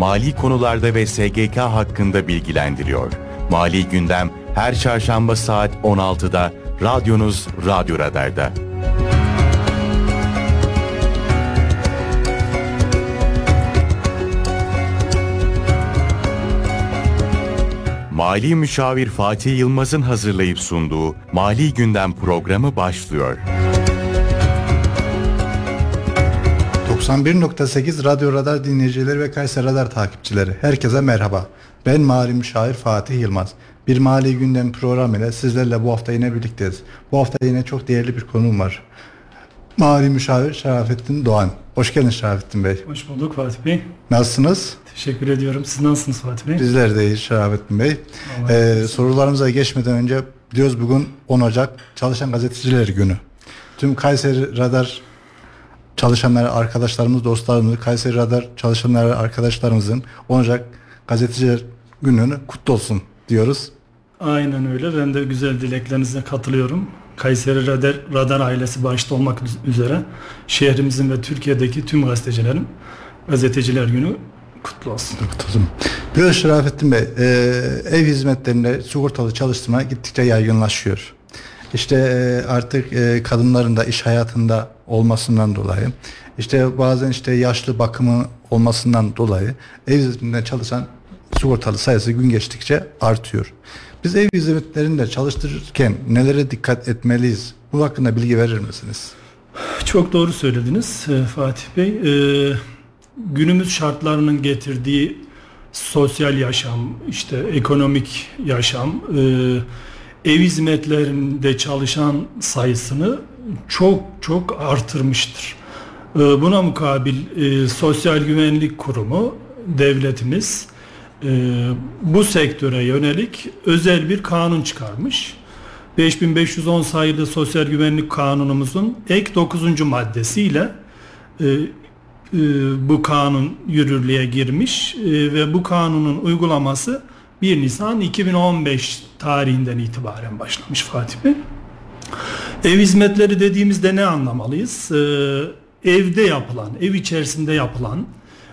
mali konularda ve SGK hakkında bilgilendiriyor. Mali gündem her çarşamba saat 16'da radyonuz Radyo Radar'da. Mali Müşavir Fatih Yılmaz'ın hazırlayıp sunduğu Mali Gündem programı başlıyor. 91.8 Radyo Radar dinleyicileri ve Kayseri Radar takipçileri. Herkese merhaba. Ben mali müşavir Fatih Yılmaz. Bir mali gündem programı ile sizlerle bu hafta yine birlikteyiz. Bu hafta yine çok değerli bir konum var. Mali müşavir Şerafettin Doğan. Hoş geldiniz Şerafettin Bey. Hoş bulduk Fatih Bey. Nasılsınız? Teşekkür ediyorum. Siz nasılsınız Fatih Bey? Bizler de iyiyiz Şerafettin Bey. Ee, sorularımıza geçmeden önce biliyoruz bugün 10 Ocak Çalışan Gazeteciler Günü. Tüm Kayseri Radar çalışanları, arkadaşlarımız, dostlarımız, Kayseri Radar çalışanları, arkadaşlarımızın 10 Ocak Gazeteciler Günü'nü kutlu olsun diyoruz. Aynen öyle. Ben de güzel dileklerinize katılıyorum. Kayseri Radar, Radar ailesi başta olmak üzere şehrimizin ve Türkiye'deki tüm gazetecilerin Gazeteciler Günü kutlu olsun. Kutlu olsun. Şerafettin Bey, e, ev hizmetlerinde sigortalı çalıştırma gittikçe yaygınlaşıyor. İşte e, artık e, kadınların da iş hayatında olmasından dolayı, işte bazen işte yaşlı bakımı olmasından dolayı ev hizmetinde çalışan sigortalı sayısı gün geçtikçe artıyor. Biz ev hizmetlerinde çalıştırırken nelere dikkat etmeliyiz? Bu hakkında bilgi verir misiniz? Çok doğru söylediniz e, Fatih Bey. E, günümüz şartlarının getirdiği sosyal yaşam, işte ekonomik yaşam, e, ev hizmetlerinde çalışan sayısını çok çok artırmıştır. E, buna mukabil e, Sosyal Güvenlik Kurumu, devletimiz e, bu sektöre yönelik özel bir kanun çıkarmış. 5510 sayılı Sosyal Güvenlik Kanunumuzun ek 9. maddesiyle e, bu kanun yürürlüğe girmiş ve bu kanunun uygulaması 1 Nisan 2015 tarihinden itibaren başlamış Fatih Bey. Ev hizmetleri dediğimizde ne anlamalıyız? E, evde yapılan, ev içerisinde yapılan,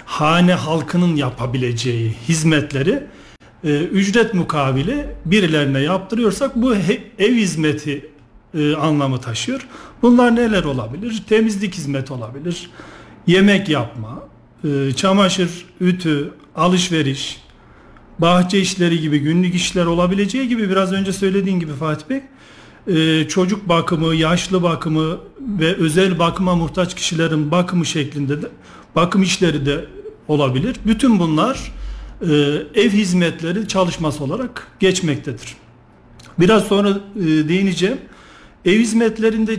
hane halkının yapabileceği hizmetleri e, ücret mukabili birilerine yaptırıyorsak bu he, ev hizmeti e, anlamı taşıyor. Bunlar neler olabilir? Temizlik hizmeti olabilir, yemek yapma, e, çamaşır, ütü, alışveriş, bahçe işleri gibi günlük işler olabileceği gibi biraz önce söylediğin gibi Fatih Bey e, çocuk bakımı, yaşlı bakımı ve özel bakıma muhtaç kişilerin bakımı şeklinde de bakım işleri de olabilir. Bütün bunlar e, ev hizmetleri çalışması olarak geçmektedir. Biraz sonra e, değineceğim. Ev hizmetlerinde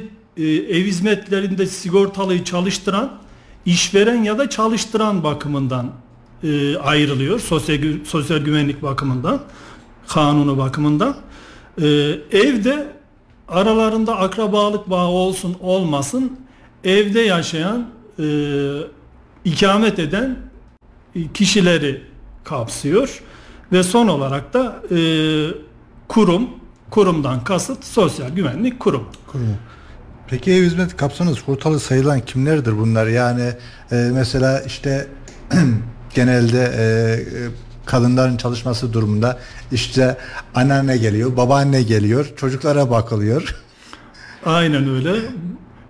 ev hizmetlerinde sigortalıyı çalıştıran işveren ya da çalıştıran bakımından e, ayrılıyor. Sosyal sosyal güvenlik bakımından, kanunu bakımından. E, evde aralarında akrabalık bağı olsun olmasın evde yaşayan e, ikamet eden kişileri kapsıyor ve son olarak da kurum kurumdan kasıt sosyal güvenlik kurum. Kurum. Peki ev hizmet kapsamında sigortalı sayılan kimlerdir bunlar? Yani e, mesela işte genelde e, kadınların çalışması durumunda işte anneanne geliyor, babaanne geliyor, çocuklara bakılıyor. Aynen öyle.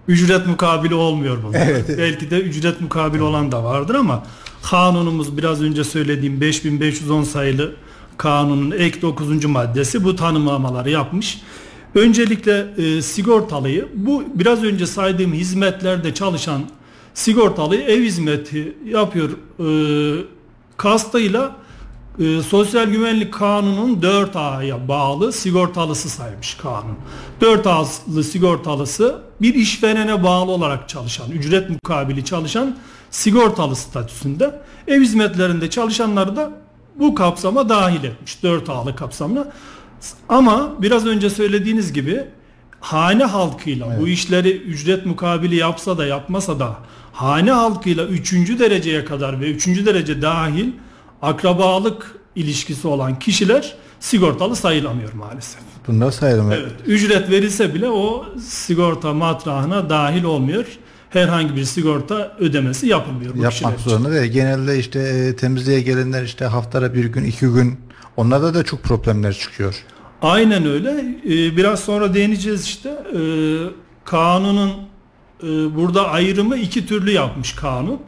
Ücret mukabili olmuyor bunlar. Evet. Belki de ücret mukabili olan da vardır ama kanunumuz biraz önce söylediğim 5510 sayılı kanunun ek 9. maddesi bu tanımlamaları yapmış. Öncelikle e, sigortalıyı bu biraz önce saydığım hizmetlerde çalışan sigortalıyı ev hizmeti yapıyor e, kastıyla e, Sosyal Güvenlik Kanunu'nun 4A'ya bağlı sigortalısı saymış kanun. 4A'lı sigortalısı bir işverene bağlı olarak çalışan, ücret mukabili çalışan sigortalı statüsünde. Ev hizmetlerinde çalışanları da bu kapsama dahil etmiş. 4A'lı kapsamına. Ama biraz önce söylediğiniz gibi hane halkıyla evet. bu işleri ücret mukabili yapsa da yapmasa da hane halkıyla 3. dereceye kadar ve 3. derece dahil akrabalık ilişkisi olan kişiler sigortalı sayılamıyor maalesef. Bunlar sayılamıyor. Evet. Ücret verilse bile o sigorta matrahına dahil olmuyor. herhangi bir sigorta ödemesi yapılmıyor bu Yapmak zorunda ve genelde işte e, temizliğe gelenler işte haftada bir gün iki gün onlarda da çok problemler çıkıyor. Aynen öyle. Ee, biraz sonra değineceğiz işte. Ee, kanunun e, burada ayrımı iki türlü yapmış kanun.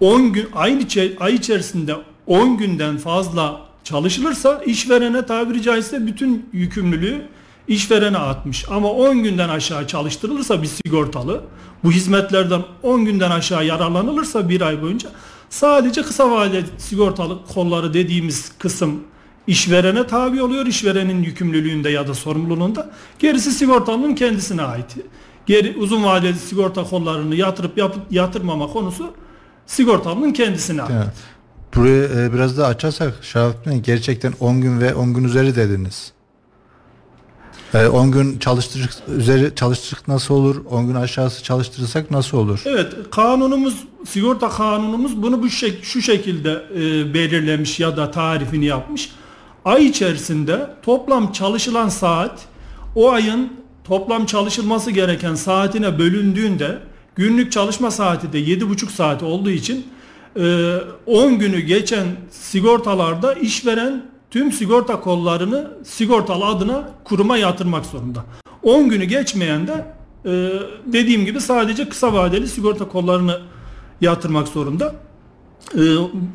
10 gün aynı ay içerisinde 10 günden fazla çalışılırsa işverene tabiri caizse bütün yükümlülüğü işverene atmış. Ama 10 günden aşağı çalıştırılırsa bir sigortalı bu hizmetlerden 10 günden aşağı yararlanılırsa bir ay boyunca sadece kısa vadeli sigortalı kolları dediğimiz kısım işverene tabi oluyor. işverenin yükümlülüğünde ya da sorumluluğunda. Gerisi sigortalının kendisine ait. Geri uzun vadeli sigorta kollarını yatırıp yapıp yatırmama konusu sigortalının kendisine ait. Evet. Burayı e, biraz daha açarsak Şerafettin Bey, gerçekten 10 gün ve 10 gün üzeri dediniz. E, 10 gün çalıştırıcı üzeri çalıştırıcı nasıl olur? 10 gün aşağısı çalıştırırsak nasıl olur? Evet, kanunumuz, sigorta kanunumuz bunu bu şek- şu şekilde e, belirlemiş ya da tarifini yapmış. Ay içerisinde toplam çalışılan saat o ayın toplam çalışılması gereken saatine bölündüğünde günlük çalışma saati de 7,5 saat olduğu için e, 10 günü geçen sigortalarda işveren tüm sigorta kollarını sigortalı adına kuruma yatırmak zorunda. 10 günü geçmeyen de e, dediğim gibi sadece kısa vadeli sigorta kollarını yatırmak zorunda. E,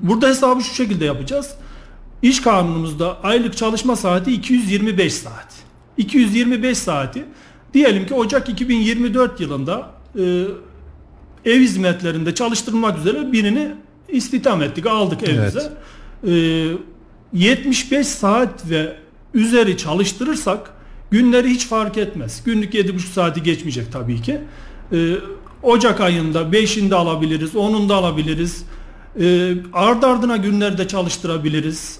burada hesabı şu şekilde yapacağız. İş kanunumuzda aylık çalışma saati 225 saat. 225 saati diyelim ki Ocak 2024 yılında e, ev hizmetlerinde çalıştırılmak üzere birini istihdam ettik, aldık evimize. E, 75 saat ve üzeri çalıştırırsak günleri hiç fark etmez. Günlük 7,5 saati geçmeyecek tabii ki. E, Ocak ayında 5'inde alabiliriz, 10'unda alabiliriz. E, ard ardına günlerde çalıştırabiliriz.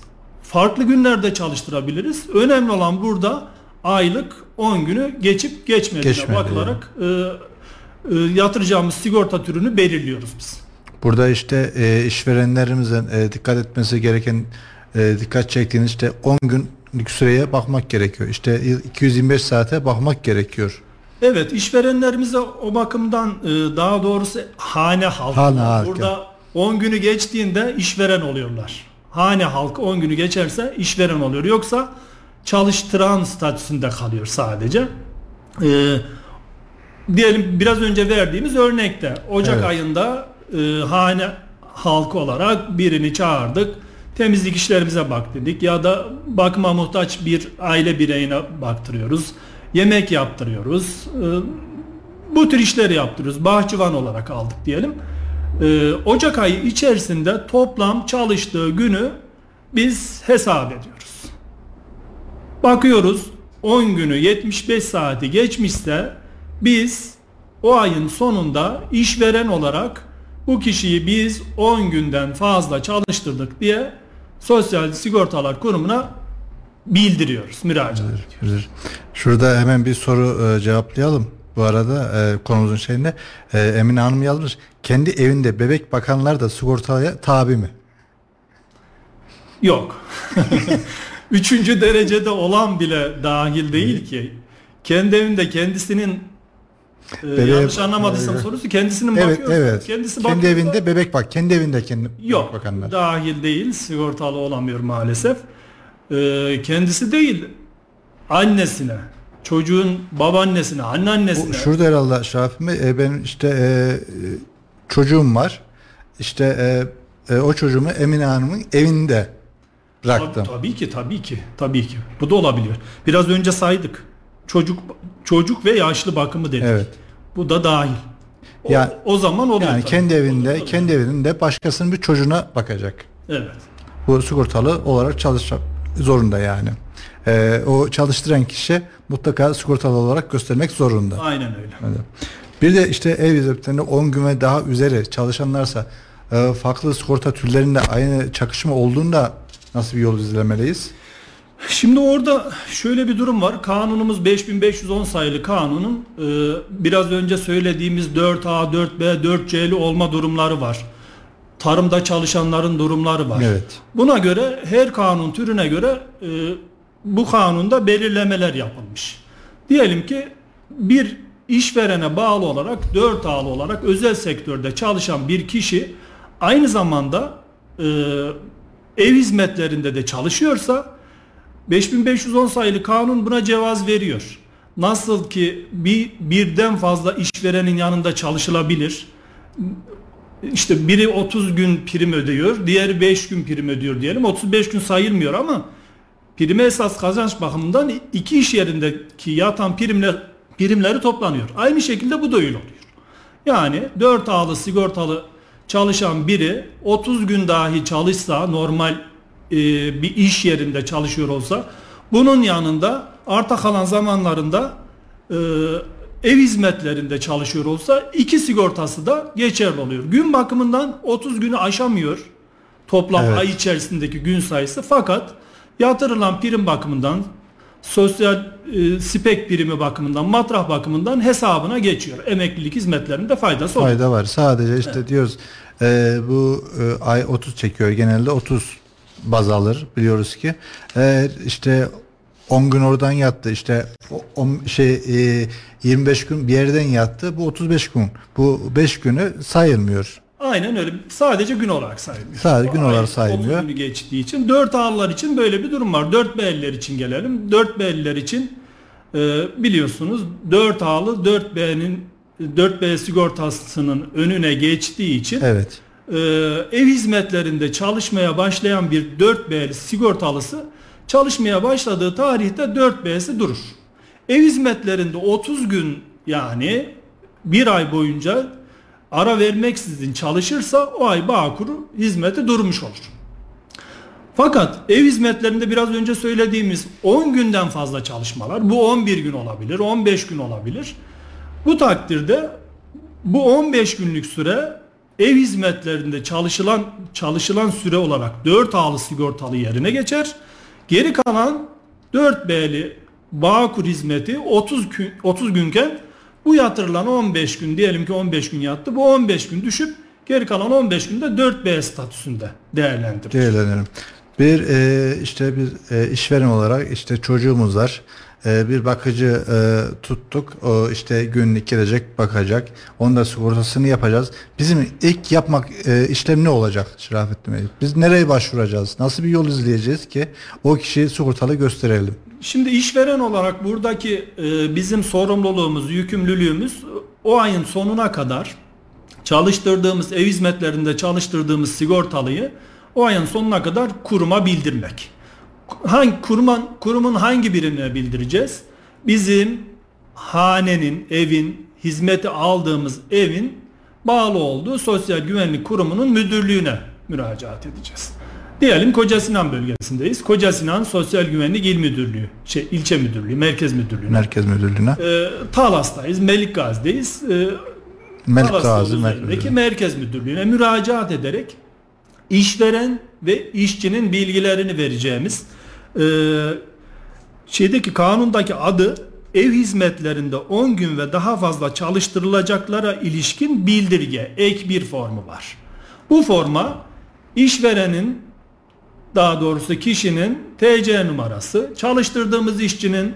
Farklı günlerde çalıştırabiliriz. Önemli olan burada aylık 10 günü geçip geçmediğine Geçmedi, bakılarak e, e, yatıracağımız sigorta türünü belirliyoruz biz. Burada işte e, işverenlerimizin e, dikkat etmesi gereken e, dikkat çektiğiniz işte 10 günlük süreye bakmak gerekiyor. İşte 225 saate bakmak gerekiyor. Evet işverenlerimize o bakımdan e, daha doğrusu hane halkı. Hane halkı. Burada 10 günü geçtiğinde işveren oluyorlar. Hane halkı 10 günü geçerse işveren oluyor. Yoksa çalıştıran statüsünde kalıyor sadece. E, diyelim biraz önce verdiğimiz örnekte Ocak Evet. ayında e, hane halkı olarak birini çağırdık. Temizlik işlerimize bak dedik ya da bakıma muhtaç bir aile bireyine baktırıyoruz. Yemek yaptırıyoruz. E, bu tür işleri yaptırıyoruz. Bahçıvan olarak aldık diyelim. E, Ocak ayı içerisinde toplam çalıştığı günü biz hesap ediyoruz. Bakıyoruz 10 günü 75 saati geçmişse biz o ayın sonunda işveren olarak bu kişiyi biz 10 günden fazla çalıştırdık diye Sosyal Sigortalar Kurumu'na bildiriyoruz, müracaat ediyoruz. Şurada hemen bir soru e, cevaplayalım. Bu arada e, konumuzun şeyinde e, Emine Hanım yazmış. Kendi evinde bebek bakanlar da sigortaya tabi mi? Yok. Üçüncü derecede olan bile dahil değil ki. Kendi evinde kendisinin e, Bebeğe- yanlış anlamadıysam Evet. sorusu kendisinin Evet bakıyorsa evet. kendisi kendi evinde bebek bak. Kendi evinde kendi Yok bakanlar. dahil değil sigortalı olamıyor maalesef. Ee, kendisi değil annesine çocuğun babaannesine Bu, anneannesine şurada herhalde Şafi Bey e, benim işte e, e, çocuğum var. İşte e, e, o çocuğumu Emine Hanım'ın evinde bıraktım. Tabii, tabii ki tabii ki tabii ki bu da olabiliyor. Biraz önce saydık çocuk çocuk ve yaşlı bakımı dedik. Evet. Bu da dahil. O, Yani- o zaman oluyor. Yani tabii. kendi evinde, Oluyor, kendi evinde başkasının bir çocuğuna bakacak. Evet. Bu sigortalı olarak çalışmak zorunda yani. E, o çalıştıran kişi mutlaka sigortalı olarak göstermek zorunda. Aynen öyle. Evet. Bir de işte ev hizmetlerinde 10 gün ve daha üzeri çalışanlarsa e, farklı sigorta türlerinde aynı çakışma olduğunda nasıl bir yol izlemeliyiz? Şimdi orada şöyle bir durum var. Kanunumuz 5510 sayılı kanunun e, biraz önce söylediğimiz 4A, 4B, 4C'li olma durumları var. Tarımda çalışanların durumları var. Evet. Buna göre her kanun türüne göre e, bu kanunda belirlemeler yapılmış. Diyelim ki bir işverene bağlı olarak 4 ağlı olarak özel sektörde çalışan bir kişi aynı zamanda e, ev hizmetlerinde de çalışıyorsa 5510 sayılı kanun buna cevaz veriyor. Nasıl ki bir birden fazla işverenin yanında çalışılabilir. İşte biri 30 gün prim ödüyor, diğeri 5 gün prim ödüyor diyelim. 35 gün sayılmıyor ama prime esas kazanç bakımından iki iş yerindeki yatan primler primleri toplanıyor. Aynı şekilde bu da öyle oluyor. Yani 4 ağlı sigortalı çalışan biri 30 gün dahi çalışsa normal e, bir iş yerinde çalışıyor olsa bunun yanında arta kalan zamanlarında e, ev hizmetlerinde çalışıyor olsa iki sigortası da geçerli oluyor. Gün bakımından 30 günü aşamıyor toplam Evet. ay içerisindeki gün sayısı fakat yatırılan prim bakımından sosyal e, spek primi bakımından matrah bakımından hesabına geçiyor. Emeklilik hizmetlerinde faydası oluyor. Fayda var. Sadece işte diyoruz e, bu e, ay 30 çekiyor. Genelde 30 baz alır biliyoruz ki. Eğer işte 10 gün oradan yattı işte o, on- şey e, 25 gün bir yerden yattı bu 35 gün. Bu 5 günü sayılmıyor. Aynen öyle. Sadece gün olarak sayılıyor. Sadece gün olarak ay sayılıyor. 30 günü geçtiği için 4 ağlılar için böyle bir durum var. 4 B'liler için gelelim. 4 B'liler için e, biliyorsunuz 4 ağlı 4 B'nin 4 B sigortasının önüne geçtiği için Evet. e, ev hizmetlerinde çalışmaya başlayan bir 4B sigortalısı çalışmaya başladığı tarihte 4B'si durur. Ev hizmetlerinde 30 gün yani bir ay boyunca ara vermeksizin çalışırsa o ay Bağkur'u hizmeti durmuş olur. Fakat ev hizmetlerinde biraz önce söylediğimiz 10 günden fazla çalışmalar bu 11 gün olabilir 15 gün olabilir. Bu takdirde bu 15 günlük süre ev hizmetlerinde çalışılan çalışılan süre olarak 4 ağlı sigortalı yerine geçer. Geri kalan 4 B'li Bağkur hizmeti 30 gün, 30 günken bu yatırılan 15 gün diyelim ki 15 gün yattı. Bu 15 gün düşüp geri kalan 15 günde 4 B statüsünde değerlendirilir. Değerlendiririm. Bir e, işte bir e, işveren olarak işte çocuğumuz var. E, bir bakıcı e, tuttuk. O işte günlük gelecek bakacak. Onun da sigortasını yapacağız. Bizim ilk yapmak e, işlem ne olacak Şerafettin Bey? Biz nereye başvuracağız? Nasıl bir yol izleyeceğiz ki o kişiyi sigortalı gösterelim? Şimdi işveren olarak buradaki e, bizim sorumluluğumuz, yükümlülüğümüz o ayın sonuna kadar çalıştırdığımız ev hizmetlerinde çalıştırdığımız sigortalıyı o ayın sonuna kadar kuruma bildirmek. Hangi kurumun kurumun hangi birimine bildireceğiz? Bizim hanenin, evin, hizmeti aldığımız evin bağlı olduğu Sosyal Güvenlik Kurumu'nun müdürlüğüne müracaat edeceğiz. Diyelim Koca Sinan bölgesindeyiz. Koca Sinan Sosyal Güvenlik İl Müdürlüğü, şey ilçe müdürlüğü, merkez müdürlüğüne. Merkez Müdürlüğü'ne. Ee, Talas'tayız, Melik Gazi'deyiz. Ee, Melik Gazi Merkez Müdürlüğü. merkez müdürlüğüne müracaat ederek işveren ve işçinin bilgilerini vereceğimiz e, şeydeki kanundaki adı ev hizmetlerinde 10 gün ve daha fazla çalıştırılacaklara ilişkin bildirge ek bir formu var. Bu forma işverenin daha doğrusu kişinin TC numarası, çalıştırdığımız işçinin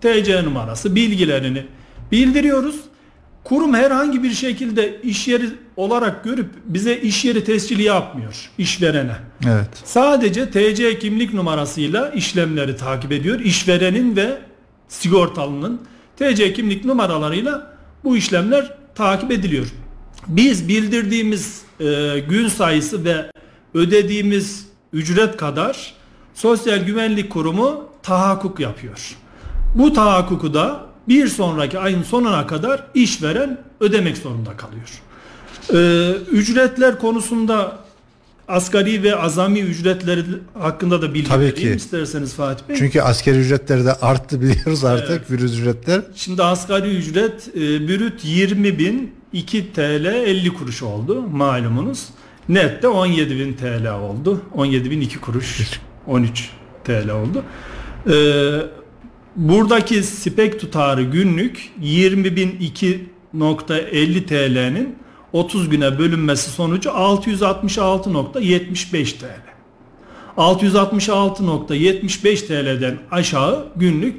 TC numarası, bilgilerini bildiriyoruz. Kurum herhangi bir şekilde iş yeri olarak görüp bize iş yeri tescili yapmıyor işverene. Evet. Sadece TC kimlik numarasıyla işlemleri takip ediyor. İşverenin ve sigortalının TC kimlik numaralarıyla bu işlemler takip ediliyor. Biz bildirdiğimiz e, gün sayısı ve ödediğimiz ücret kadar Sosyal Güvenlik Kurumu tahakkuk yapıyor. Bu tahakkuku da bir sonraki ayın sonuna kadar işveren ödemek zorunda kalıyor. Ee, ücretler konusunda asgari ve azami ücretleri hakkında da bilgi Tabii vereyim ki. isterseniz Fatih Bey. Çünkü askeri ücretleri de arttı biliyoruz artık Evet. virüs ücretler. Şimdi asgari ücret e, brüt 20 bin 2 TL 50 kuruş oldu malumunuz. Net de 17 bin TL oldu. 17 bin 2 kuruş 13 TL oldu. E, buradaki spek tutarı günlük 20 bin 2.50 TL'nin 30 güne bölünmesi sonucu 666.75 TL. 666.75 TL'den aşağı günlük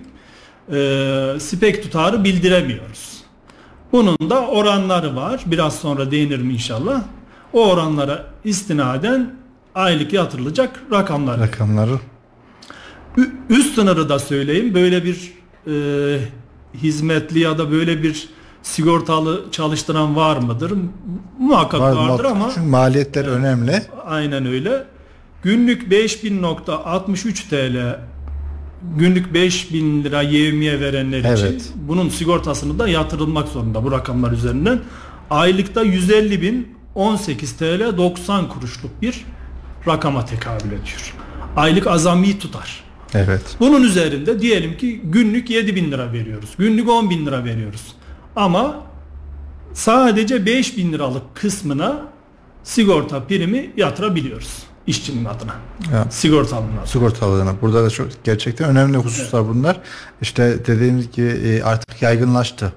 e, spek tutarı bildiremiyoruz. Bunun da oranları var. Biraz sonra değinirim inşallah. O oranlara istinaden aylık yatırılacak rakamlar. Rakamları. Üst sınırı da söyleyeyim. Böyle bir e, hizmetli ya da böyle bir sigortalı çalıştıran var mıdır? Muhakkak Var, vardır ama Çünkü maliyetler önemli. aynen öyle. Günlük 5000.63 TL günlük 5000 lira yevmiye verenler için Evet. bunun sigortasını da yatırılmak zorunda bu rakamlar üzerinden. Aylıkta 150 bin 18 TL 90 kuruşluk bir rakama tekabül ediyor. Aylık azami tutar. Evet. Bunun üzerinde diyelim ki günlük 7 bin lira veriyoruz. Günlük 10 bin lira veriyoruz. Ama sadece 5 bin liralık kısmına sigorta primi yatırabiliyoruz işçinin adına. Ya. Sigortalının adına. sigortalılığına. Burada da çok gerçekten önemli hususlar bunlar. İşte dediğimiz gibi e, artık yaygınlaştı.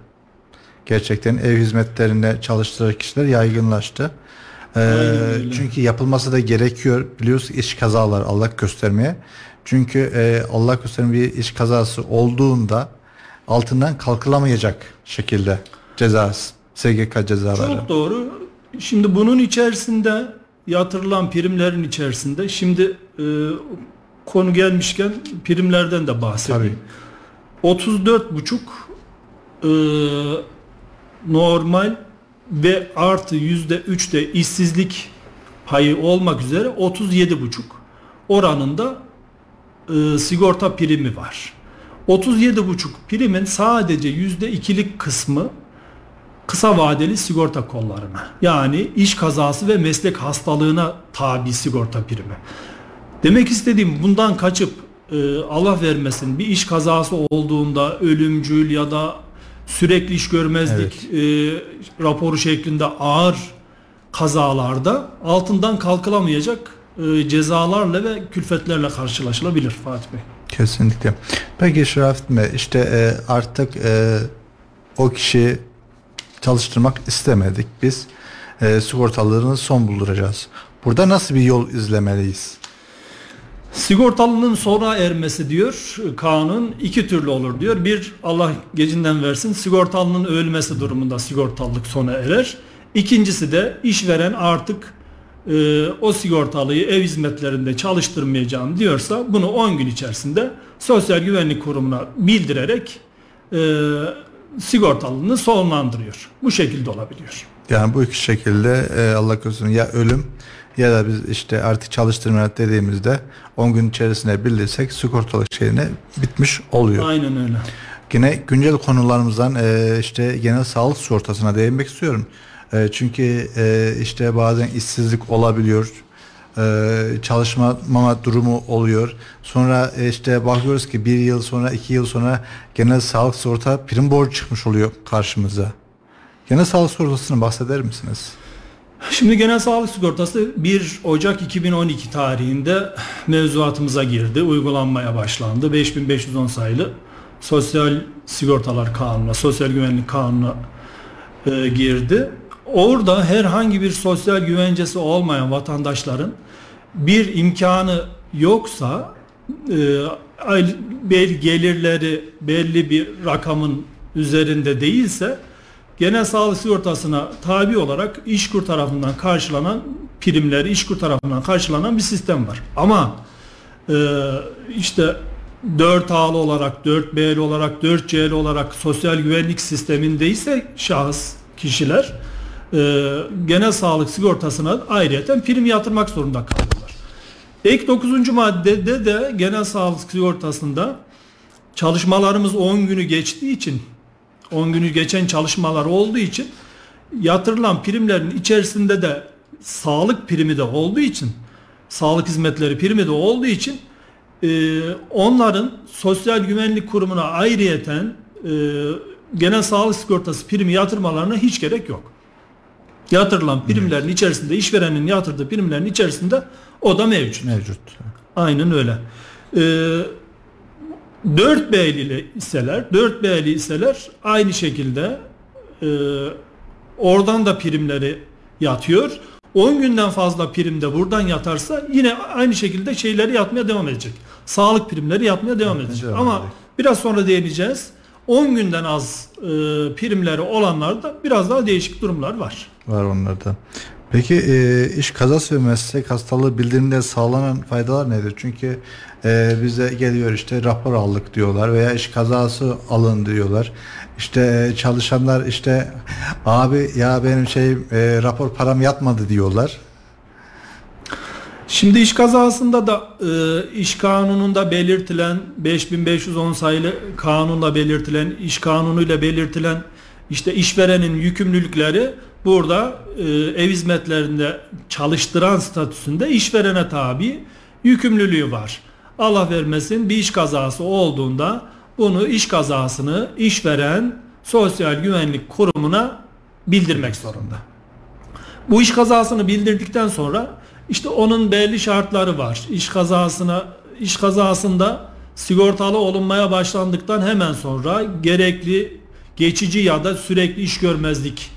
Gerçekten ev hizmetlerinde çalıştıran kişiler yaygınlaştı. Ee, çünkü yapılması da gerekiyor. Biliyoruz iş kazalar Allah göstermeye. Çünkü e, Allah göstermeye bir iş kazası olduğunda altından kalkılamayacak şekilde cezası. SGK cezaları. Çok doğru. Şimdi bunun içerisinde yatırılan primlerin içerisinde şimdi e, konu gelmişken primlerden de bahsedeyim. 34,5 e, normal ve artı yüzde üç de işsizlik payı olmak üzere 37,5 oranında e, sigorta primi var. 37,5 primin sadece yüzde ikilik kısmı kısa vadeli sigorta kollarına yani iş kazası ve meslek hastalığına tabi sigorta primi. Demek istediğim bundan kaçıp e, Allah vermesin bir iş kazası olduğunda ölümcül ya da sürekli iş görmezlik e, raporu şeklinde ağır kazalarda altından kalkılamayacak e, cezalarla ve külfetlerle karşılaşılabilir Fatih Bey. Kesinlikle. Peki Şerafettin Bey işte e, artık e, o kişi çalıştırmak istemedik biz. E, sigortalılığını son bulduracağız. Burada nasıl bir yol izlemeliyiz? Sigortalının sona ermesi diyor kanun iki türlü olur diyor. Bir Allah gecinden versin sigortalının ölmesi durumunda sigortalılık sona erer. İkincisi de işveren artık e, o sigortalıyı ev hizmetlerinde çalıştırmayacağım diyorsa bunu 10 gün içerisinde Sosyal Güvenlik Kurumu'na bildirerek e, sigortalılığını sonlandırıyor. Bu şekilde olabiliyor. Yani bu iki şekilde e, Allah korusun ya ölüm ya da biz işte artık çalıştırmaya dediğimizde 10 gün içerisinde bildirsek sigortalık şeyine bitmiş oluyor. Aynen öyle. Yine güncel konularımızdan e, işte genel sağlık sigortasına değinmek istiyorum. E, çünkü e, işte bazen işsizlik olabiliyor. E, çalışmama durumu oluyor. Sonra e, işte bakıyoruz ki bir yıl sonra iki yıl sonra genel sağlık sigorta prim borcu çıkmış oluyor karşımıza. Genel sağlık sigortasını bahseder misiniz? Şimdi genel sağlık sigortası 1 Ocak 2012 tarihinde mevzuatımıza girdi, uygulanmaya başlandı. 5510 sayılı Sosyal Sigortalar Kanunu'na, Sosyal Güvenlik Kanunu'na e, girdi. Orada herhangi bir sosyal güvencesi olmayan vatandaşların bir imkanı yoksa e, belli gelirleri belli bir rakamın üzerinde değilse genel sağlık sigortasına tabi olarak İşkur tarafından karşılanan primleri İşkur tarafından karşılanan bir sistem var. Ama e, işte 4A'lı olarak, 4B'li olarak, 4C'li olarak sosyal güvenlik sistemindeyse şahıs, kişiler e, genel sağlık sigortasına ayrıyeten prim yatırmak zorunda kalıyorlar. Ek 9. maddede de genel sağlık sigortasında çalışmalarımız 10 günü geçtiği için 10 günü geçen çalışmalar olduğu için yatırılan primlerin içerisinde de sağlık primi de olduğu için sağlık hizmetleri primi de olduğu için e, onların sosyal güvenlik kurumuna ayrıyeten e, genel sağlık sigortası primi yatırmalarına hiç gerek yok. Yatırılan primlerin içerisinde işverenin yatırdığı primlerin içerisinde o da mevcut. Mevcut. Aynen öyle. Ee, 4B'li iseler, 4B'li iseler aynı şekilde e, oradan da primleri yatıyor. 10 günden fazla prim de buradan yatarsa yine aynı şekilde şeyleri yatmaya devam edecek. Sağlık primleri yatmaya devam edecek. devam Ama edecek. biraz sonra değineceğiz. 10 günden az e, primleri olanlarda biraz daha değişik durumlar var. Var onlarda. Peki e, iş kazası ve meslek hastalığı bildiriminde sağlanan faydalar nedir? Çünkü e, bize geliyor işte rapor aldık diyorlar veya iş kazası alın diyorlar. İşte e, çalışanlar işte abi ya benim şey e, rapor param yatmadı diyorlar. Şimdi iş kazasında da e, iş kanununda belirtilen 5510 sayılı kanunla belirtilen iş kanunuyla belirtilen işte işverenin yükümlülükleri burada e, ev hizmetlerinde çalıştıran statüsünde işverene tabi yükümlülüğü var. Allah vermesin bir iş kazası olduğunda bunu iş kazasını işveren sosyal güvenlik kurumuna bildirmek zorunda. Bu iş kazasını bildirdikten sonra işte onun belli şartları var. İş kazasına iş kazasında sigortalı olunmaya başlandıktan hemen sonra gerekli geçici ya da sürekli iş görmezlik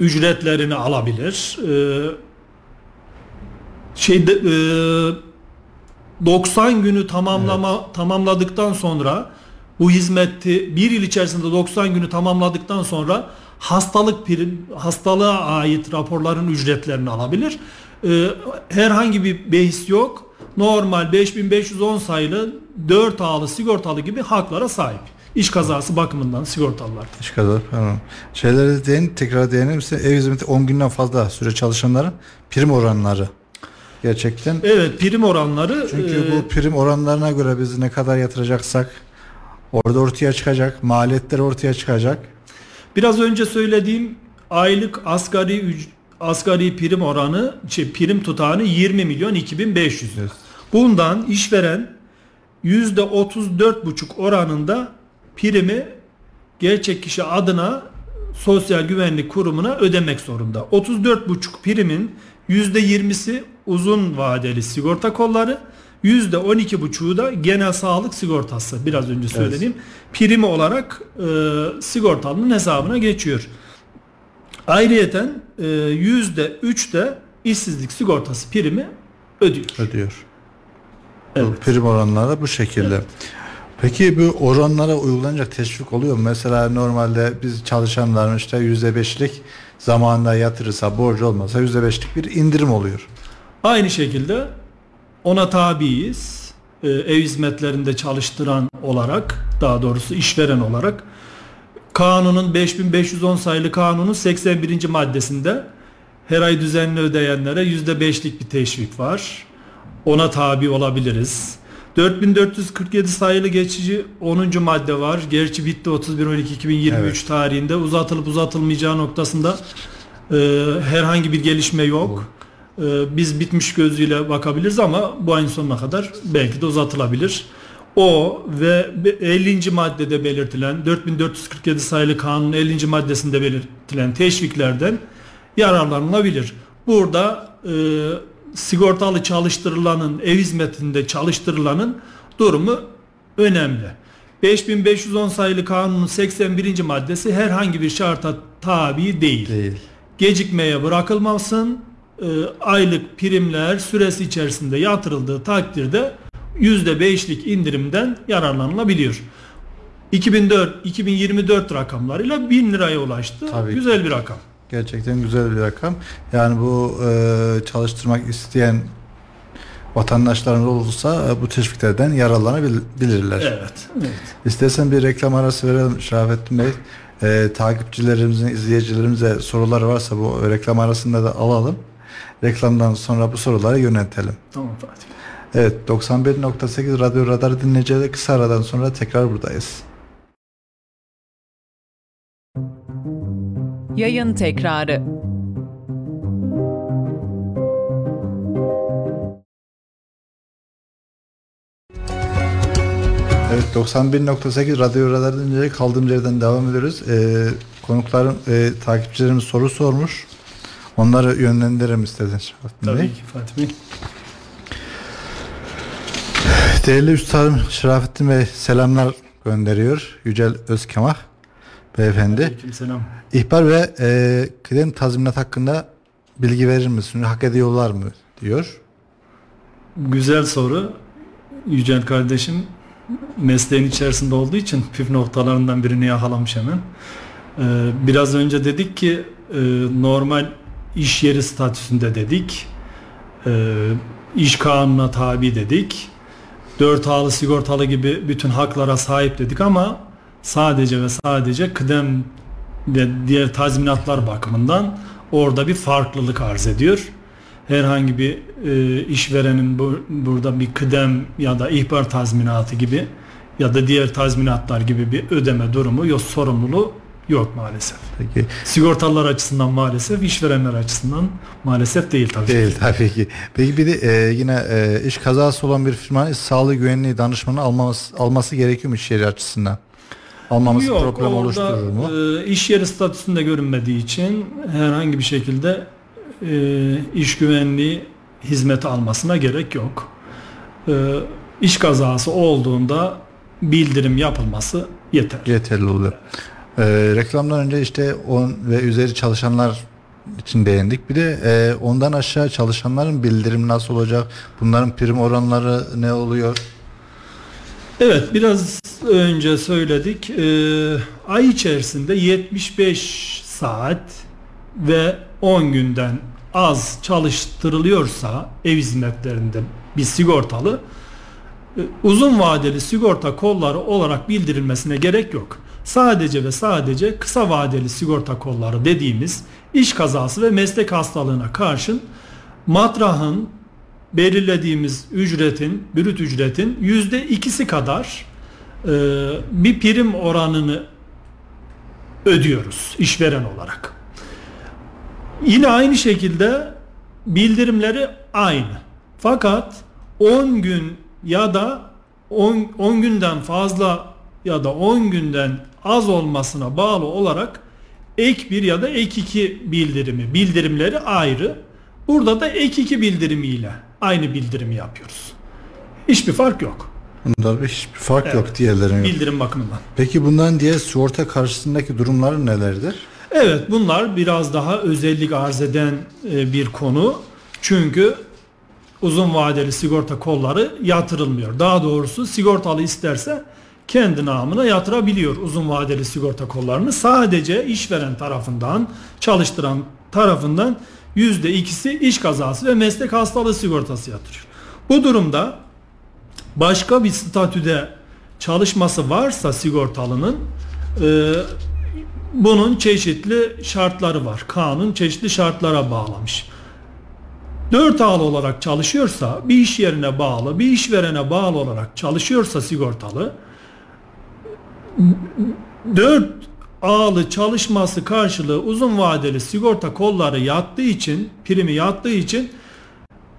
ücretlerini alabilir. Ee, şeyde e, 90 günü tamamlama evet. tamamladıktan sonra bu hizmeti bir yıl içerisinde 90 günü tamamladıktan sonra hastalık prim, hastalığa ait raporların ücretlerini alabilir. Ee, herhangi bir behis yok. Normal 5510 sayılı 4 ağlı sigortalı gibi haklara sahip. İş kazası bakımından sigortalılar. İş kazası pardon. Şeyleri değin, tekrar değinir misin? Ev hizmeti 10 günden fazla süre çalışanların prim oranları. Gerçekten. Evet prim oranları. Çünkü e, bu prim oranlarına göre biz ne kadar yatıracaksak orada ortaya çıkacak. Maliyetler ortaya çıkacak. Biraz önce söylediğim aylık asgari asgari prim oranı, şey, prim tutanı 20 milyon 2500. Evet. Bundan işveren yüzde 34,5 oranında primi gerçek kişi adına Sosyal Güvenlik Kurumu'na ödemek zorunda. 34,5 primin %20'si uzun vadeli sigorta kolları, %12,5'u da genel sağlık sigortası biraz önce söylediğim evet. primi olarak e, sigortalının hesabına geçiyor. Ayrıyeten e, yüzde üç de işsizlik sigortası primi ödüyor. Ödüyor. Evet. Bu prim oranları bu şekilde. Evet. Peki bu oranlara uygulanacak teşvik oluyor mu? Mesela normalde biz çalışanların işte yüzde beşlik zamanında yatırırsa borcu olmasa yüzde beşlik bir indirim oluyor. Aynı şekilde ona tabiiz. Ee, ev hizmetlerinde çalıştıran olarak daha doğrusu işveren olarak kanunun 5510 sayılı kanunun 81. maddesinde her ay düzenli ödeyenlere %5'lik bir teşvik var. Ona tabi olabiliriz. 4447 sayılı geçici 10. madde var. Gerçi bitti 31.12.2023 evet. tarihinde uzatılıp uzatılmayacağı noktasında e, herhangi bir gelişme yok. E, biz bitmiş gözüyle bakabiliriz ama bu ayın sonuna kadar belki de uzatılabilir. O ve 50. maddede belirtilen 4447 sayılı kanunun 50. maddesinde belirtilen teşviklerden yararlanılabilir. Burada e, sigortalı çalıştırılanın ev hizmetinde çalıştırılanın durumu önemli. 5510 sayılı kanunun 81. maddesi herhangi bir şarta tabi değil. değil. Gecikmeye bırakılmasın. E, aylık primler süresi içerisinde yatırıldığı takdirde %5'lik indirimden yararlanılabiliyor. 2004 2024 rakamlarıyla 1000 liraya ulaştı. Tabii. Güzel bir rakam. Gerçekten güzel bir rakam. Yani bu e, çalıştırmak isteyen vatandaşlarımız olursa e, bu teşviklerden yararlanabilirler. Evet, evet. İstersen bir reklam arası verelim Şerafettin Bey. E, takipçilerimizin, izleyicilerimize sorular varsa bu reklam arasında da alalım. Reklamdan sonra bu soruları yöneltelim. Tamam Fatih. Evet 91.8 Radyo Radar dinleyicileri kısa aradan sonra tekrar buradayız. Yayın tekrarı Evet 91.8 Radyo Radar dinleyicileri kaldığımız yerden devam ediyoruz. Ee, konukların, e, takipçilerimiz soru sormuş. Onları yönlendirelim istediniz. Tabii ki Fatih Bey. Değerli Üstadım Şerafettin Bey selamlar gönderiyor. Yücel Özkemah beyefendi. Aleyküm selam. İhbar ve e, kıdem tazminat hakkında bilgi verir misin? Hak ediyorlar mı? diyor. Güzel soru. Yücel kardeşim. mesleğin içerisinde olduğu için püf noktalarından birini yakalamış hemen. Ee, biraz önce dedik ki e, normal iş yeri statüsünde dedik. E, iş kanununa tabi dedik. Dört ağlı sigortalı gibi bütün haklara sahip dedik ama sadece ve sadece kıdem ve diğer tazminatlar bakımından orada bir farklılık arz ediyor. Herhangi bir e, işverenin bu, burada bir kıdem ya da ihbar tazminatı gibi ya da diğer tazminatlar gibi bir ödeme durumu yok sorumluluğu yok maalesef. Peki. Sigortalılar açısından maalesef, işverenler açısından maalesef değil tabii. Değil tabii ki. Peki bir de e, yine e, iş kazası olan bir firmanın iş sağlığı güvenliği danışmanı alması, alması gerekiyor mu iş yeri açısından? Almaması Yok, problem orada, oluşturur mu? E, iş yeri statüsünde görünmediği için herhangi bir şekilde e, iş güvenliği hizmeti almasına gerek yok. E, iş kazası olduğunda bildirim yapılması yeter. Yeterli oluyor. E, reklamdan önce işte 10 ve üzeri çalışanlar için değindik. Bir de e, ondan aşağı çalışanların bildirim nasıl olacak? Bunların prim oranları ne oluyor? Evet biraz önce söyledik. Ee, ay içerisinde 75 saat ve 10 günden az çalıştırılıyorsa ev hizmetlerinde bir sigortalı e, uzun vadeli sigorta kolları olarak bildirilmesine gerek yok. Sadece ve sadece kısa vadeli sigorta kolları dediğimiz iş kazası ve meslek hastalığına karşın matrahın belirlediğimiz ücretin, brüt ücretin yüzde ikisi kadar e, bir prim oranını ödüyoruz işveren olarak. Yine aynı şekilde bildirimleri aynı. Fakat 10 gün ya da 10, 10 günden fazla ya da 10 günden az olmasına bağlı olarak ek 1 ya da ek 2 bildirimi, bildirimleri ayrı. Burada da ek 2 bildirimiyle aynı bildirimi yapıyoruz. Hiçbir fark yok. Bunda hiçbir fark Evet. yok diğerlerine yok. Bildirim bakımından. Peki bundan diğer sigorta karşısındaki durumları nelerdir? Evet bunlar biraz daha özellik arz eden e, bir konu. Çünkü uzun vadeli sigorta kolları yatırılmıyor. Daha doğrusu sigortalı isterse kendi namına yatırabiliyor uzun vadeli sigorta kollarını. Sadece işveren tarafından, çalıştıran tarafından yüzde ikisi iş kazası ve meslek hastalığı sigortası yatırıyor. Bu durumda başka bir statüde çalışması varsa sigortalının e, bunun çeşitli şartları var. Kanun çeşitli şartlara bağlamış. Dört ağlı olarak çalışıyorsa bir iş yerine bağlı, bir işverene bağlı olarak çalışıyorsa sigortalı dört ağlı çalışması karşılığı uzun vadeli sigorta kolları yattığı için, primi yattığı için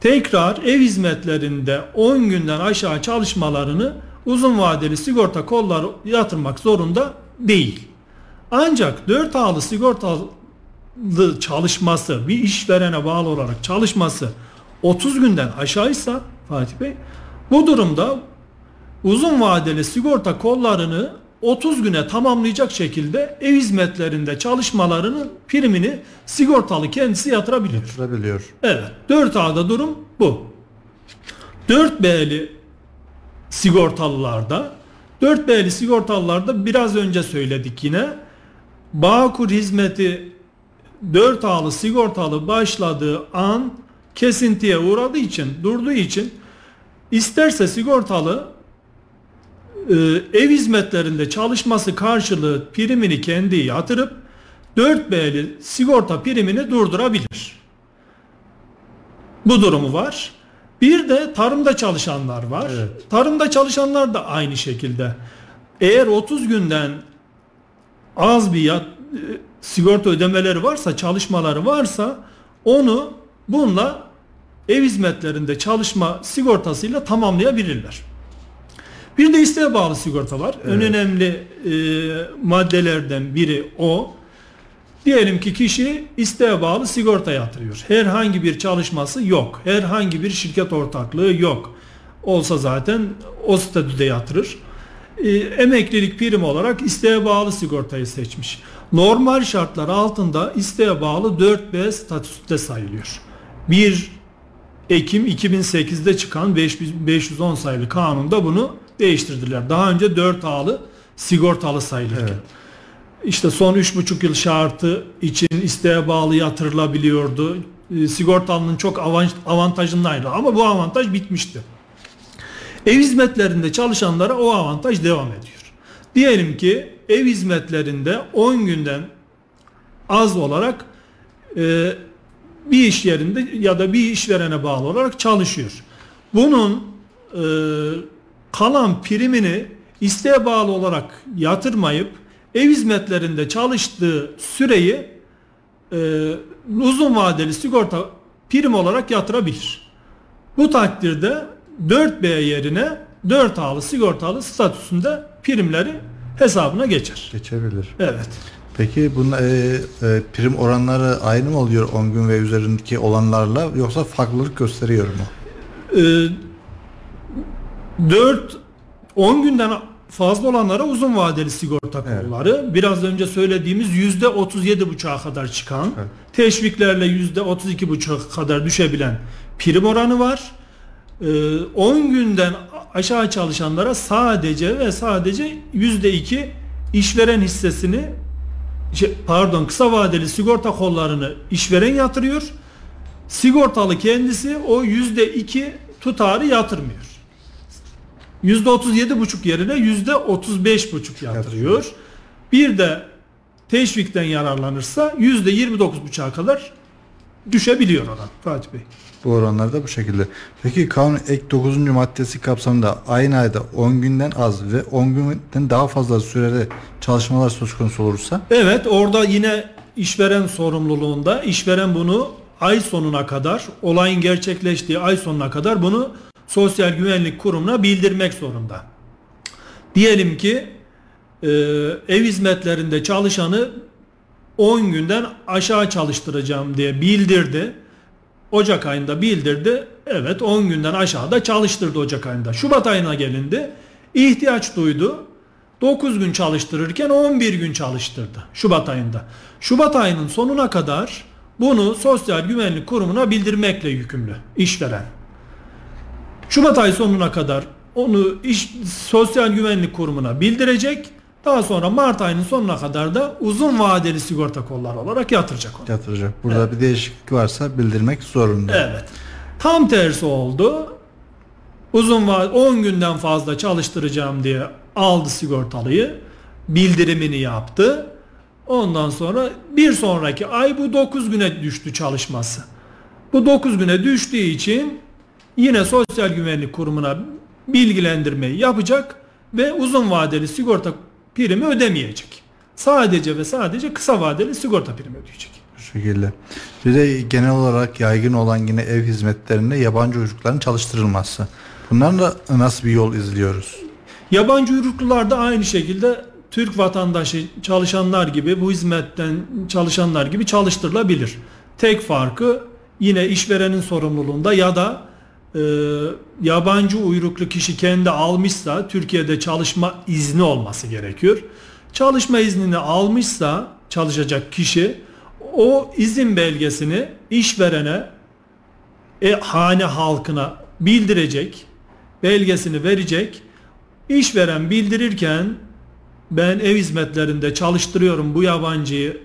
tekrar ev hizmetlerinde 10 günden aşağı çalışmalarını uzun vadeli sigorta kolları yatırmak zorunda değil. Ancak 4 ağlı sigortalı çalışması, bir işverene bağlı olarak çalışması 30 günden aşağıysa Fatih Bey, bu durumda uzun vadeli sigorta kollarını 30 güne tamamlayacak şekilde ev hizmetlerinde çalışmalarının primini sigortalı kendisi yatırabilir. Yatırabiliyor. Evet. 4A'da durum bu. 4B'li sigortalılarda 4B'li sigortalılarda biraz önce söyledik yine Bağkur hizmeti 4A'lı sigortalı başladığı an kesintiye uğradığı için durduğu için isterse sigortalı e, ev hizmetlerinde çalışması karşılığı primini kendi yatırıp 4B'li sigorta primini durdurabilir. Bu durumu var. Bir de tarımda çalışanlar var. Evet. Tarımda çalışanlar da aynı şekilde. Eğer 30 günden az bir yat, e, sigorta ödemeleri varsa, çalışmaları varsa onu bununla ev hizmetlerinde çalışma sigortasıyla tamamlayabilirler. Bir de isteğe bağlı sigorta var. En önemli e, maddelerden biri o. Diyelim ki kişi isteğe bağlı sigorta yatırıyor. Herhangi bir çalışması yok. Herhangi bir şirket ortaklığı yok. Olsa zaten o statüde yatırır. E, emeklilik prim olarak isteğe bağlı sigortayı seçmiş. Normal şartlar altında isteğe bağlı 4B statüsünde sayılıyor. 1 Ekim 2008'de çıkan 510 sayılı kanunda bunu değiştirdiler. Daha önce 4 A'lı sigortalı sayılırken. Evet. İşte son 3,5 yıl şartı için isteğe bağlı yatırılabiliyordu. E, sigortalının çok avantajındaydı ama bu avantaj bitmişti. Ev hizmetlerinde çalışanlara o avantaj devam ediyor. Diyelim ki ev hizmetlerinde 10 günden az olarak e, bir iş yerinde ya da bir işverene bağlı olarak çalışıyor. Bunun e, kalan primini isteğe bağlı olarak yatırmayıp ev hizmetlerinde çalıştığı süreyi e, uzun vadeli sigorta prim olarak yatırabilir. Bu takdirde 4B yerine 4A'lı sigortalı statüsünde primleri hesabına geçer. Geçebilir. Evet. Peki bunun e, e, prim oranları aynı mı oluyor 10 gün ve üzerindeki olanlarla yoksa farklılık gösteriyor mu? E, 4 10 günden fazla olanlara uzun vadeli sigorta kolları. Evet. Biraz önce söylediğimiz yüzde 37 buçuğa kadar çıkan, evet. teşviklerle yüzde 32 buçuğa kadar düşebilen prim oranı var. 10 ee, günden aşağı çalışanlara sadece ve sadece yüzde 2 işveren hissesini şey, pardon kısa vadeli sigorta kollarını işveren yatırıyor. Sigortalı kendisi o yüzde 2 tutarı yatırmıyor. Yüzde 37 buçuk yerine yüzde 35 buçuk yatırıyor. Bir de teşvikten yararlanırsa yüzde 29 buçuğa kadar düşebiliyor oran Fatih Bey. Bu oranlar da bu şekilde. Peki kanun ek 9. maddesi kapsamında aynı ayda 10 günden az ve 10 günden daha fazla sürede çalışmalar söz konusu olursa? Evet orada yine işveren sorumluluğunda işveren bunu ay sonuna kadar olayın gerçekleştiği ay sonuna kadar bunu Sosyal Güvenlik Kurumu'na bildirmek zorunda. Diyelim ki e, ev hizmetlerinde çalışanı 10 günden aşağı çalıştıracağım diye bildirdi. Ocak ayında bildirdi. Evet 10 günden aşağıda çalıştırdı Ocak ayında. Şubat ayına gelindi. İhtiyaç duydu. 9 gün çalıştırırken 11 gün çalıştırdı Şubat ayında. Şubat ayının sonuna kadar bunu Sosyal Güvenlik Kurumu'na bildirmekle yükümlü işveren. Şubat ayı sonuna kadar onu iş, Sosyal Güvenlik Kurumu'na bildirecek. Daha sonra Mart ayının sonuna kadar da uzun vadeli sigorta kolları olarak yatıracak onu. Yatıracak. Burada evet. bir değişiklik varsa bildirmek zorunda. Evet. Tam tersi oldu. Uzun vadeli 10 günden fazla çalıştıracağım diye aldı sigortalıyı. Bildirimini yaptı. Ondan sonra bir sonraki ay bu 9 güne düştü çalışması. Bu 9 güne düştüğü için yine Sosyal Güvenlik Kurumu'na bilgilendirmeyi yapacak ve uzun vadeli sigorta primi ödemeyecek. Sadece ve sadece kısa vadeli sigorta primi ödeyecek. Bu şekilde. Bir de genel olarak yaygın olan yine ev hizmetlerinde yabancı uyrukların çalıştırılması. Bunların da nasıl bir yol izliyoruz? Yabancı uyruklular da aynı şekilde Türk vatandaşı çalışanlar gibi bu hizmetten çalışanlar gibi çalıştırılabilir. Tek farkı yine işverenin sorumluluğunda ya da e, yabancı uyruklu kişi kendi almışsa Türkiye'de çalışma izni olması gerekiyor. Çalışma iznini almışsa çalışacak kişi o izin belgesini işverene e, hane halkına bildirecek, belgesini verecek. İşveren bildirirken ben ev hizmetlerinde çalıştırıyorum bu yabancıyı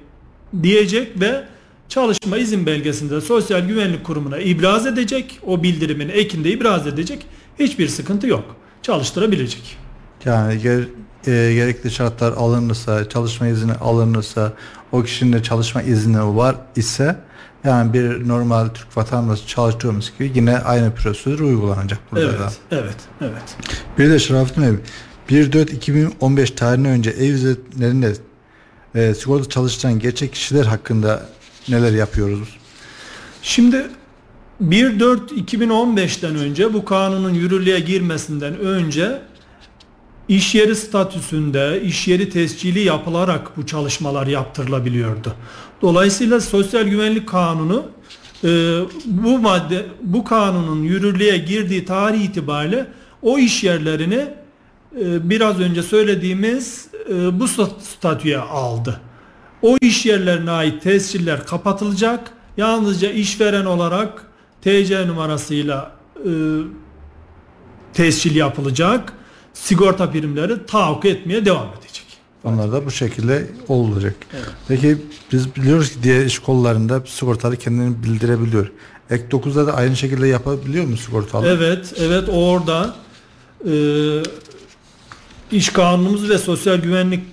diyecek ve çalışma izin belgesinde Sosyal Güvenlik Kurumu'na ibraz edecek. O bildirimin ekinde ibraz edecek. Hiçbir sıkıntı yok. Çalıştırabilecek. Yani ger, e, gerekli şartlar alınırsa, çalışma izni alınırsa, o kişinin de çalışma izni var ise yani bir normal Türk vatandaşı çalıştığımız gibi yine aynı prosedür uygulanacak burada evet, da. Evet, evet. Bir de Şerafettin Bey, 1-4-2015 tarihine önce ev hizmetlerinde e, sigorta çalıştıran gerçek kişiler hakkında neler yapıyoruz? Şimdi 1.4.2015'ten önce bu kanunun yürürlüğe girmesinden önce iş yeri statüsünde iş yeri tescili yapılarak bu çalışmalar yaptırılabiliyordu. Dolayısıyla Sosyal Güvenlik Kanunu e, bu madde bu kanunun yürürlüğe girdiği tarih itibariyle o iş yerlerini e, biraz önce söylediğimiz e, bu statüye aldı. O iş yerlerine ait tesciller kapatılacak. Yalnızca işveren olarak TC numarasıyla e, tescil yapılacak. sigorta primleri tahakkuk etmeye devam edecek. Onlar da bu şekilde olacak. Peki biz biliyoruz ki diğer iş kollarında sigortalı kendini bildirebiliyor. Ek 9'da da aynı şekilde yapabiliyor mu sigortalı? Evet, evet orada e, iş kanunumuz ve sosyal güvenlik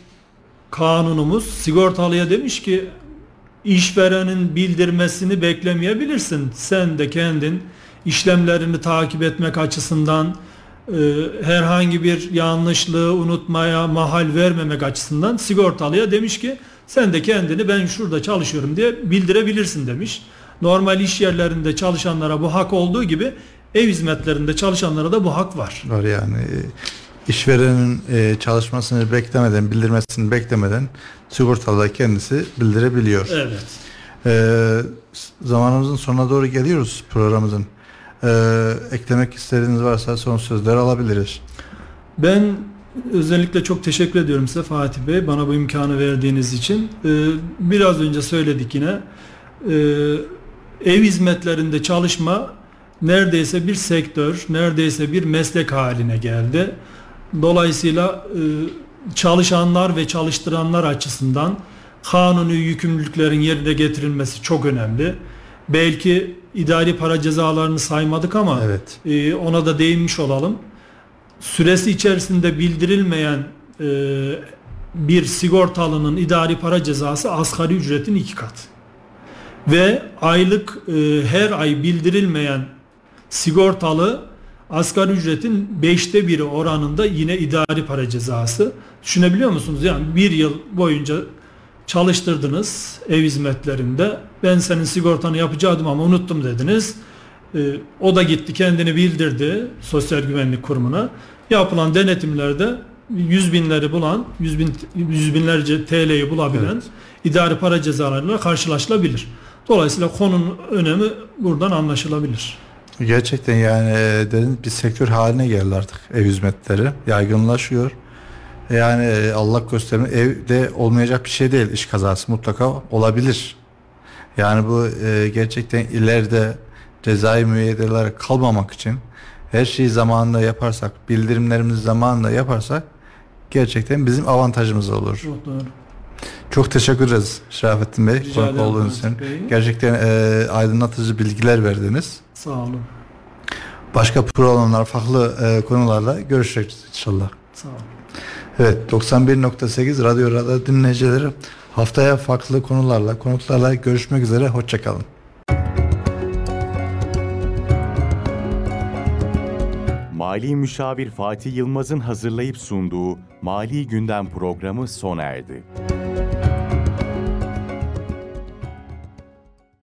kanunumuz sigortalıya demiş ki işverenin bildirmesini beklemeyebilirsin. Sen de kendin işlemlerini takip etmek açısından e, herhangi bir yanlışlığı unutmaya mahal vermemek açısından sigortalıya demiş ki sen de kendini ben şurada çalışıyorum diye bildirebilirsin demiş. Normal iş yerlerinde çalışanlara bu hak olduğu gibi ev hizmetlerinde çalışanlara da bu hak var. Var yani işverenin e, çalışmasını beklemeden, bildirmesini beklemeden sigortalı da kendisi bildirebiliyor. Evet. Ee, zamanımızın sonuna doğru geliyoruz programımızın. Ee, eklemek istediğiniz varsa son sözler alabiliriz. Ben özellikle çok teşekkür ediyorum size Fatih Bey bana bu imkanı verdiğiniz için. Ee, biraz önce söyledik yine. Ee, ev hizmetlerinde çalışma neredeyse bir sektör, neredeyse bir meslek haline geldi. Dolayısıyla e, çalışanlar ve çalıştıranlar açısından kanuni yükümlülüklerin yerine getirilmesi çok önemli. Belki idari para cezalarını saymadık ama Evet. e, ona da değinmiş olalım. Süresi içerisinde bildirilmeyen e, bir sigortalının idari para cezası asgari ücretin iki katı. Ve aylık her ay bildirilmeyen sigortalı asgari ücretin beşte biri oranında yine idari para cezası. Düşünebiliyor musunuz? Yani bir yıl boyunca çalıştırdınız ev hizmetlerinde. Ben senin sigortanı yapacaktım ama unuttum dediniz. Ee, o da gitti kendini bildirdi Sosyal Güvenlik Kurumu'na. Yapılan denetimlerde yüz binleri bulan, yüz, bin, yüz binlerce TL'yi bulabilen Evet. idari para cezalarıyla karşılaşılabilir. Dolayısıyla konunun önemi buradan anlaşılabilir. Gerçekten yani e, dedim bir sektör haline geldi artık ev hizmetleri. Yaygınlaşıyor. Yani e, Allah göstermesin evde olmayacak bir şey değil. iş kazası mutlaka olabilir. Yani bu e, gerçekten ileride cezai müeyyidelere kalmamak için her şeyi zamanında yaparsak, bildirimlerimizi zamanında yaparsak gerçekten bizim avantajımız olur. Çok doğru. Çok teşekkür ederiz Şerafettin Bey. Rica ederim olduğunuz için. Bey. Gerçekten e, aydınlatıcı bilgiler verdiniz. Sağ olun. Başka programlar, farklı e, konularla görüşeceğiz inşallah. Sağ olun. Evet, 91.8 Radyo Radar dinleyicileri haftaya farklı konularla, konuklarla görüşmek üzere. Hoşçakalın. Mali Müşavir Fatih Yılmaz'ın hazırlayıp sunduğu Mali Gündem programı sona erdi.